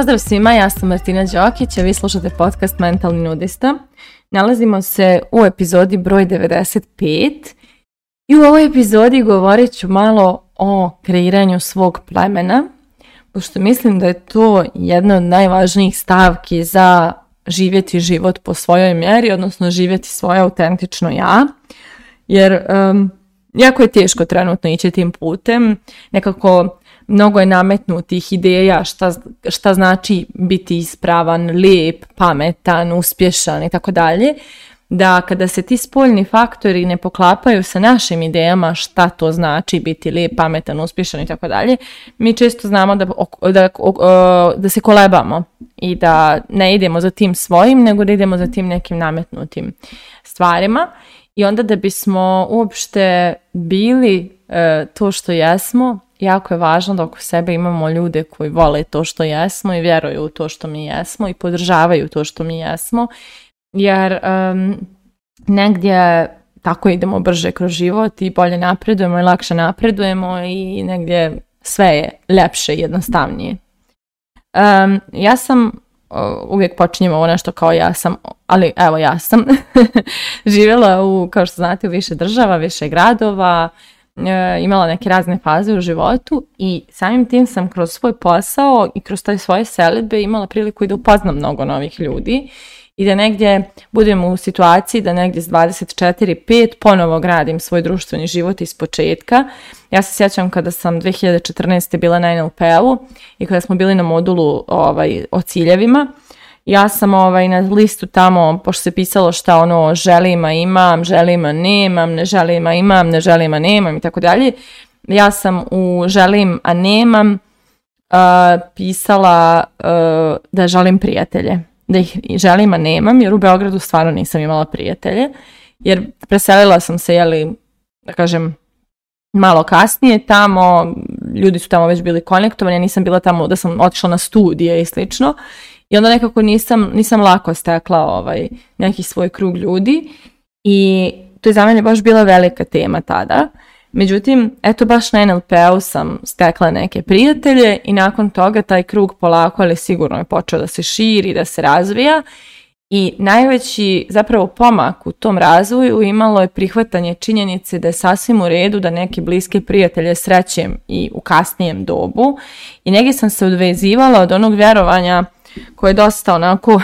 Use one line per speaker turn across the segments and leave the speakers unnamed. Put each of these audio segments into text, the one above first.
Pozdrav svima, ja sam Martina Đokić, a vi slušate podcast Mentalni nudista. Nalazimo se u epizodi broj 95 i u ovoj epizodi govorit ću malo o kreiranju svog plemena, pošto mislim da je to jedna od najvažnijih stavki za živjeti život po svojoj mjeri, odnosno živjeti svoje autentično ja, jer jako je teško trenutno ići tim putem, nekako mnogo je nametnutih ideja šta, šta znači biti ispravan, lijep, pametan, uspješan i tako dalje, da kada se ti spoljni faktori ne poklapaju sa našim idejama šta to znači biti lijep, pametan, uspješan i tako dalje, mi često znamo da, da, da se kolebamo i da ne idemo za tim svojim, nego da idemo za tim nekim nametnutim stvarima i onda da bismo uopšte bili e, to što jesmo, jako je važno da oko sebe imamo ljude koji vole to što jesmo i vjeruju u to što mi jesmo i podržavaju to što mi jesmo, jer um, negdje tako idemo brže kroz život i bolje napredujemo i lakše napredujemo i negdje sve je ljepše i jednostavnije. ja sam uvijek počinjem ovo nešto kao ja sam, ali evo ja sam živjela u, kao što znate, u više država, više gradova, E, imala neke razne faze u životu i samim tim sam kroz svoj posao i kroz taj svoje seledbe imala priliku i da upoznam mnogo novih ljudi i da negdje budem u situaciji da negdje s 24-5 ponovo gradim svoj društveni život iz početka. Ja se sjećam kada sam 2014. bila na NLP-u i kada smo bili na modulu ovaj, o ciljevima, ja sam ovaj, na listu tamo, pošto se pisalo šta ono želima imam, želima nemam, ne želim, a imam, ne želim, a nemam i tako dalje, ja sam u želim, a nemam pisala e, da želim prijatelje. Da ih želim, a nemam, jer u Beogradu stvarno nisam imala prijatelje. Jer preselila sam se, jeli, da kažem, malo kasnije tamo, ljudi su tamo već bili konektovani, ja nisam bila tamo da sam otišla na studije i slično i onda nekako nisam, nisam lako stekla ovaj, neki svoj krug ljudi i to je za mene baš bila velika tema tada. Međutim, eto baš na NLP-u sam stekla neke prijatelje i nakon toga taj krug polako, ali sigurno je počeo da se širi, da se razvija i najveći zapravo pomak u tom razvoju imalo je prihvatanje činjenice da je sasvim u redu da neki bliske prijatelje srećem i u kasnijem dobu i negdje sam se odvezivala od onog vjerovanja koje je dosta onako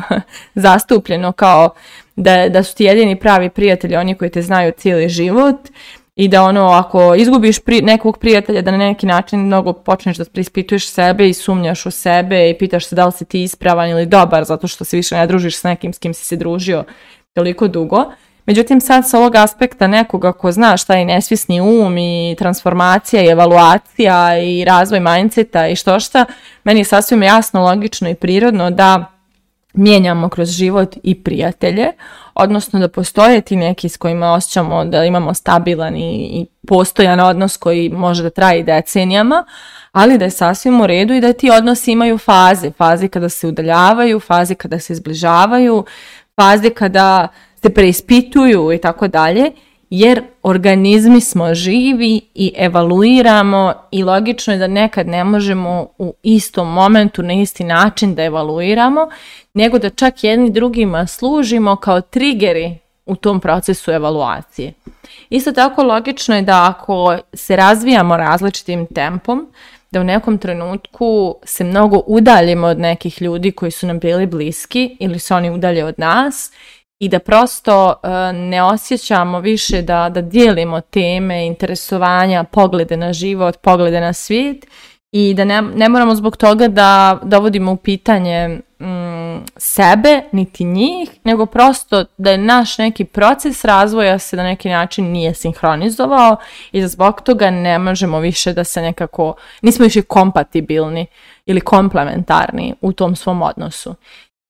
zastupljeno kao da, da su ti jedini pravi prijatelji oni koji te znaju cijeli život i da ono ako izgubiš nekog prijatelja da na neki način mnogo počneš da prispituješ sebe i sumnjaš u sebe i pitaš se da li si ti ispravan ili dobar zato što se više ne družiš s nekim s kim si se družio toliko dugo. Međutim, sad s ovog aspekta nekoga ko zna šta je nesvisni um i transformacija i evaluacija i razvoj mindseta i što šta, meni je sasvim jasno, logično i prirodno da mijenjamo kroz život i prijatelje, odnosno da postoje ti neki s kojima osjećamo da imamo stabilan i, postojan odnos koji može da traji decenijama, ali da je sasvim u redu i da ti odnosi imaju faze, Faze kada se udaljavaju, fazi kada se izbližavaju, faze kada preispituju i tako dalje, jer organizmi smo živi i evaluiramo i logično je da nekad ne možemo u istom momentu na isti način da evaluiramo, nego da čak jedni drugima služimo kao trigeri u tom procesu evaluacije. Isto tako logično je da ako se razvijamo različitim tempom, da u nekom trenutku se mnogo udaljimo od nekih ljudi koji su nam bili bliski ili se oni udalje od nas i da prosto e, ne osjećamo više da, da dijelimo teme, interesovanja, poglede na život, poglede na svijet i da ne, moramo zbog toga da dovodimo u pitanje mm, sebe, niti njih, nego prosto da je naš neki proces razvoja se na neki način nije sinhronizovao i da zbog toga ne možemo više da se nekako, nismo više kompatibilni ili komplementarni u tom svom odnosu.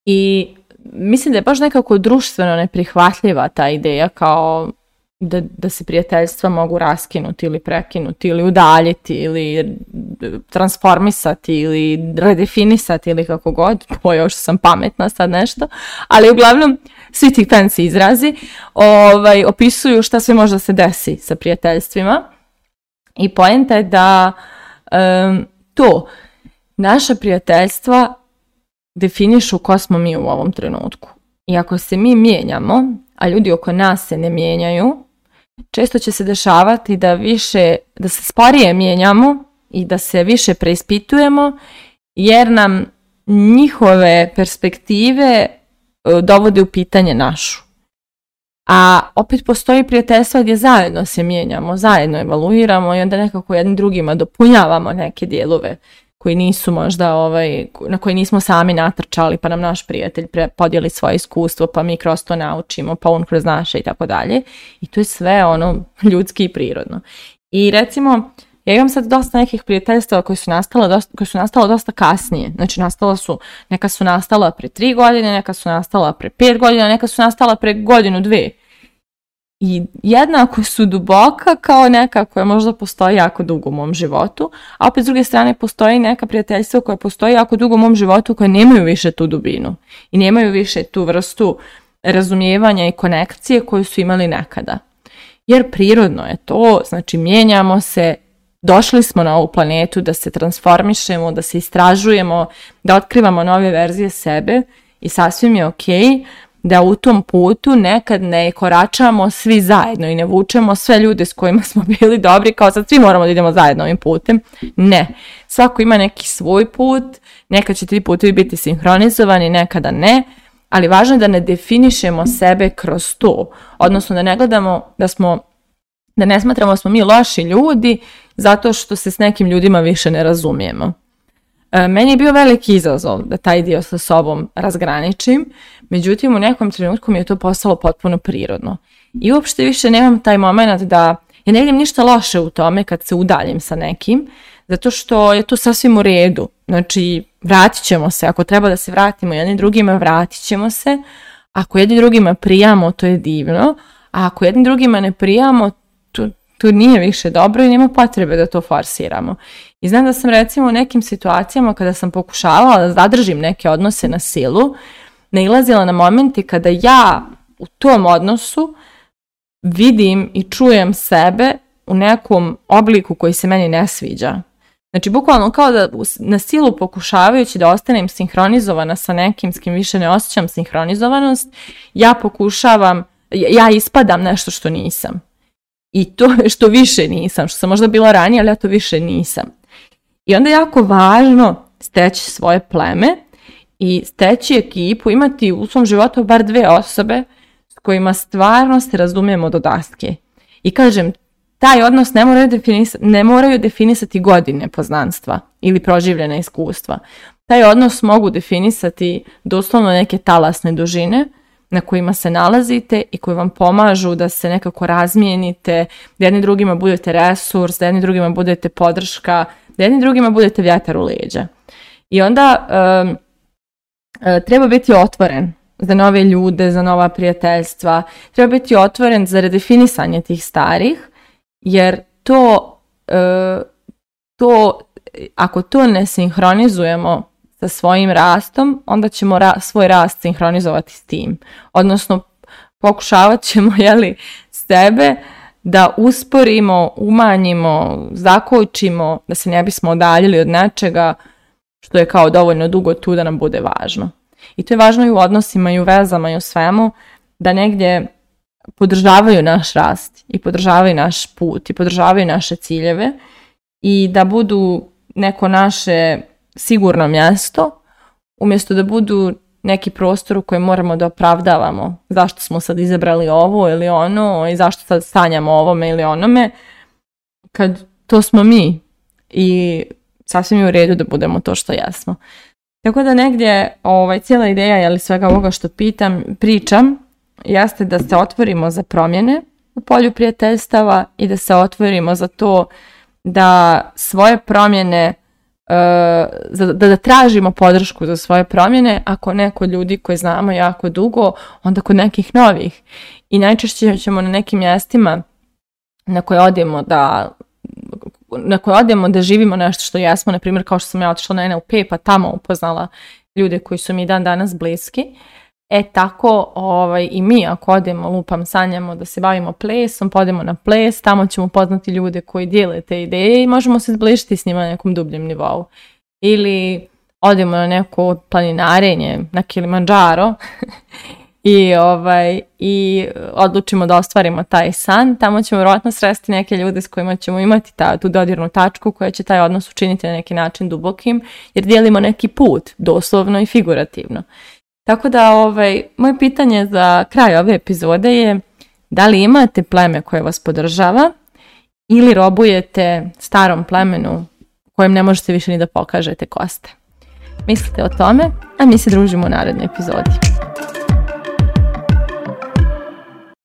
I mislim da je baš nekako društveno neprihvatljiva ta ideja kao da, da se prijateljstva mogu raskinuti ili prekinuti ili udaljiti ili transformisati ili redefinisati ili kako god, pojao još sam pametna sad nešto, ali uglavnom svi ti fancy izrazi ovaj, opisuju šta sve možda se desi sa prijateljstvima i poenta je da um, to, naša prijateljstva definišu ko smo mi u ovom trenutku. I ako se mi mijenjamo, a ljudi oko nas se ne mijenjaju, često će se dešavati da više, da se sporije mijenjamo i da se više preispitujemo jer nam njihove perspektive e, dovode u pitanje našu. A opet postoji prijateljstvo gdje zajedno se mijenjamo, zajedno evaluiramo i onda nekako jednim drugima dopunjavamo neke dijelove koji nisu možda ovaj, na koji nismo sami natrčali pa nam naš prijatelj podijeli svoje iskustvo pa mi kroz to naučimo pa on kroz naše i tako dalje i to je sve ono ljudski i prirodno i recimo ja imam sad dosta nekih prijateljstava koji su nastala dosta, koji su nastala dosta kasnije. Znači nastala su, neka su nastala pre tri godine, neka su nastala pre pet godina, neka su nastala pre godinu, dve i jednako su duboka kao neka koja možda postoji jako dugo u mom životu, a opet s druge strane postoji neka prijateljstva koja postoji jako dugo u mom životu koja nemaju više tu dubinu i nemaju više tu vrstu razumijevanja i konekcije koju su imali nekada. Jer prirodno je to, znači mijenjamo se, došli smo na ovu planetu da se transformišemo, da se istražujemo, da otkrivamo nove verzije sebe i sasvim je okej okay da u tom putu nekad ne koračamo svi zajedno i ne vučemo sve ljude s kojima smo bili dobri, kao sad svi moramo da idemo zajedno ovim putem. Ne. Svako ima neki svoj put, nekad će ti putevi biti sinhronizovani, nekada ne, ali važno je da ne definišemo sebe kroz to, odnosno da ne gledamo da smo da ne smatramo da smo mi loši ljudi zato što se s nekim ljudima više ne razumijemo. E, meni je bio veliki izazov da taj dio sa sobom razgraničim, međutim u nekom trenutku mi je to postalo potpuno prirodno. I uopšte više nemam taj moment da ja ne vidim ništa loše u tome kad se udaljem sa nekim, zato što je to sasvim u redu. Znači, vratit ćemo se, ako treba da se vratimo jedni drugima, vratit ćemo se. Ako jedni drugima prijamo, to je divno, a ako jedni drugima ne prijamo, tu, nije više dobro i nema potrebe da to forsiramo. I znam da sam recimo u nekim situacijama kada sam pokušavala da zadržim neke odnose na silu, nailazila na momenti kada ja u tom odnosu vidim i čujem sebe u nekom obliku koji se meni ne sviđa. Znači, bukvalno kao da na silu pokušavajući da ostanem sinhronizovana sa nekim s kim više ne osjećam sinhronizovanost, ja pokušavam, ja ispadam nešto što nisam. I to što više nisam, što sam možda bila ranije, ali ja to više nisam. I onda je jako važno steći svoje pleme i steći ekipu, imati u svom životu bar dve osobe s kojima stvarno se razumijemo do daske. I kažem, taj odnos ne moraju, definisati, ne moraju definisati godine poznanstva ili proživljena iskustva. Taj odnos mogu definisati doslovno neke talasne dužine na kojima se nalazite i koji vam pomažu da se nekako razmijenite, da jedni drugima budete resurs, da jedni drugima budete podrška, da jednim drugima budete vjetar u leđa. I onda e, treba biti otvoren za nove ljude, za nova prijateljstva, treba biti otvoren za redefinisanje tih starih, jer to, e, to ako to ne sinhronizujemo sa svojim rastom, onda ćemo svoj rast sinhronizovati s tim. Odnosno, pokušavat ćemo jeli, sebe da usporimo, umanjimo, zakočimo, da se ne bismo odaljili od nečega što je kao dovoljno dugo tu da nam bude važno. I to je važno i u odnosima i u vezama i u svemu, da negdje podržavaju naš rast i podržavaju naš put i podržavaju naše ciljeve i da budu neko naše sigurno mjesto, umjesto da budu neki prostor u kojem moramo da opravdavamo zašto smo sad izabrali ovo ili ono i zašto sad sanjamo ovome ili onome, kad to smo mi i sasvim je u redu da budemo to što jesmo. Tako da negdje ovaj, cijela ideja ili svega ovoga što pitam, pričam, jeste da se otvorimo za promjene u polju prijateljstava i da se otvorimo za to da svoje promjene Eh, da, da tražimo podršku za svoje promjene, ako ne kod ljudi koje znamo jako dugo, onda kod nekih novih. I najčešće ćemo na nekim mjestima na koje odemo da na koje odemo da živimo nešto što jesmo, na primjer kao što sam ja otišla na NLP pa tamo upoznala ljude koji su mi dan danas bliski. E tako ovaj, i mi ako odemo, lupam, sanjamo da se bavimo plesom, podemo na ples, tamo ćemo poznati ljude koji dijele te ideje i možemo se zbližiti s njima na nekom dubljem nivou. Ili odemo na neko planinarenje, na Kilimanjaro i, ovaj, i odlučimo da ostvarimo taj san, tamo ćemo vjerojatno sresti neke ljude s kojima ćemo imati tu dodirnu tačku koja će taj odnos učiniti na neki način dubokim, jer dijelimo neki put, doslovno i figurativno. Tako da ovaj, moje pitanje za kraj ove epizode je da li imate pleme koje vas podržava ili robujete starom plemenu kojem ne možete više ni da pokažete koste. Mislite o tome, a mi se družimo u narednoj epizodi.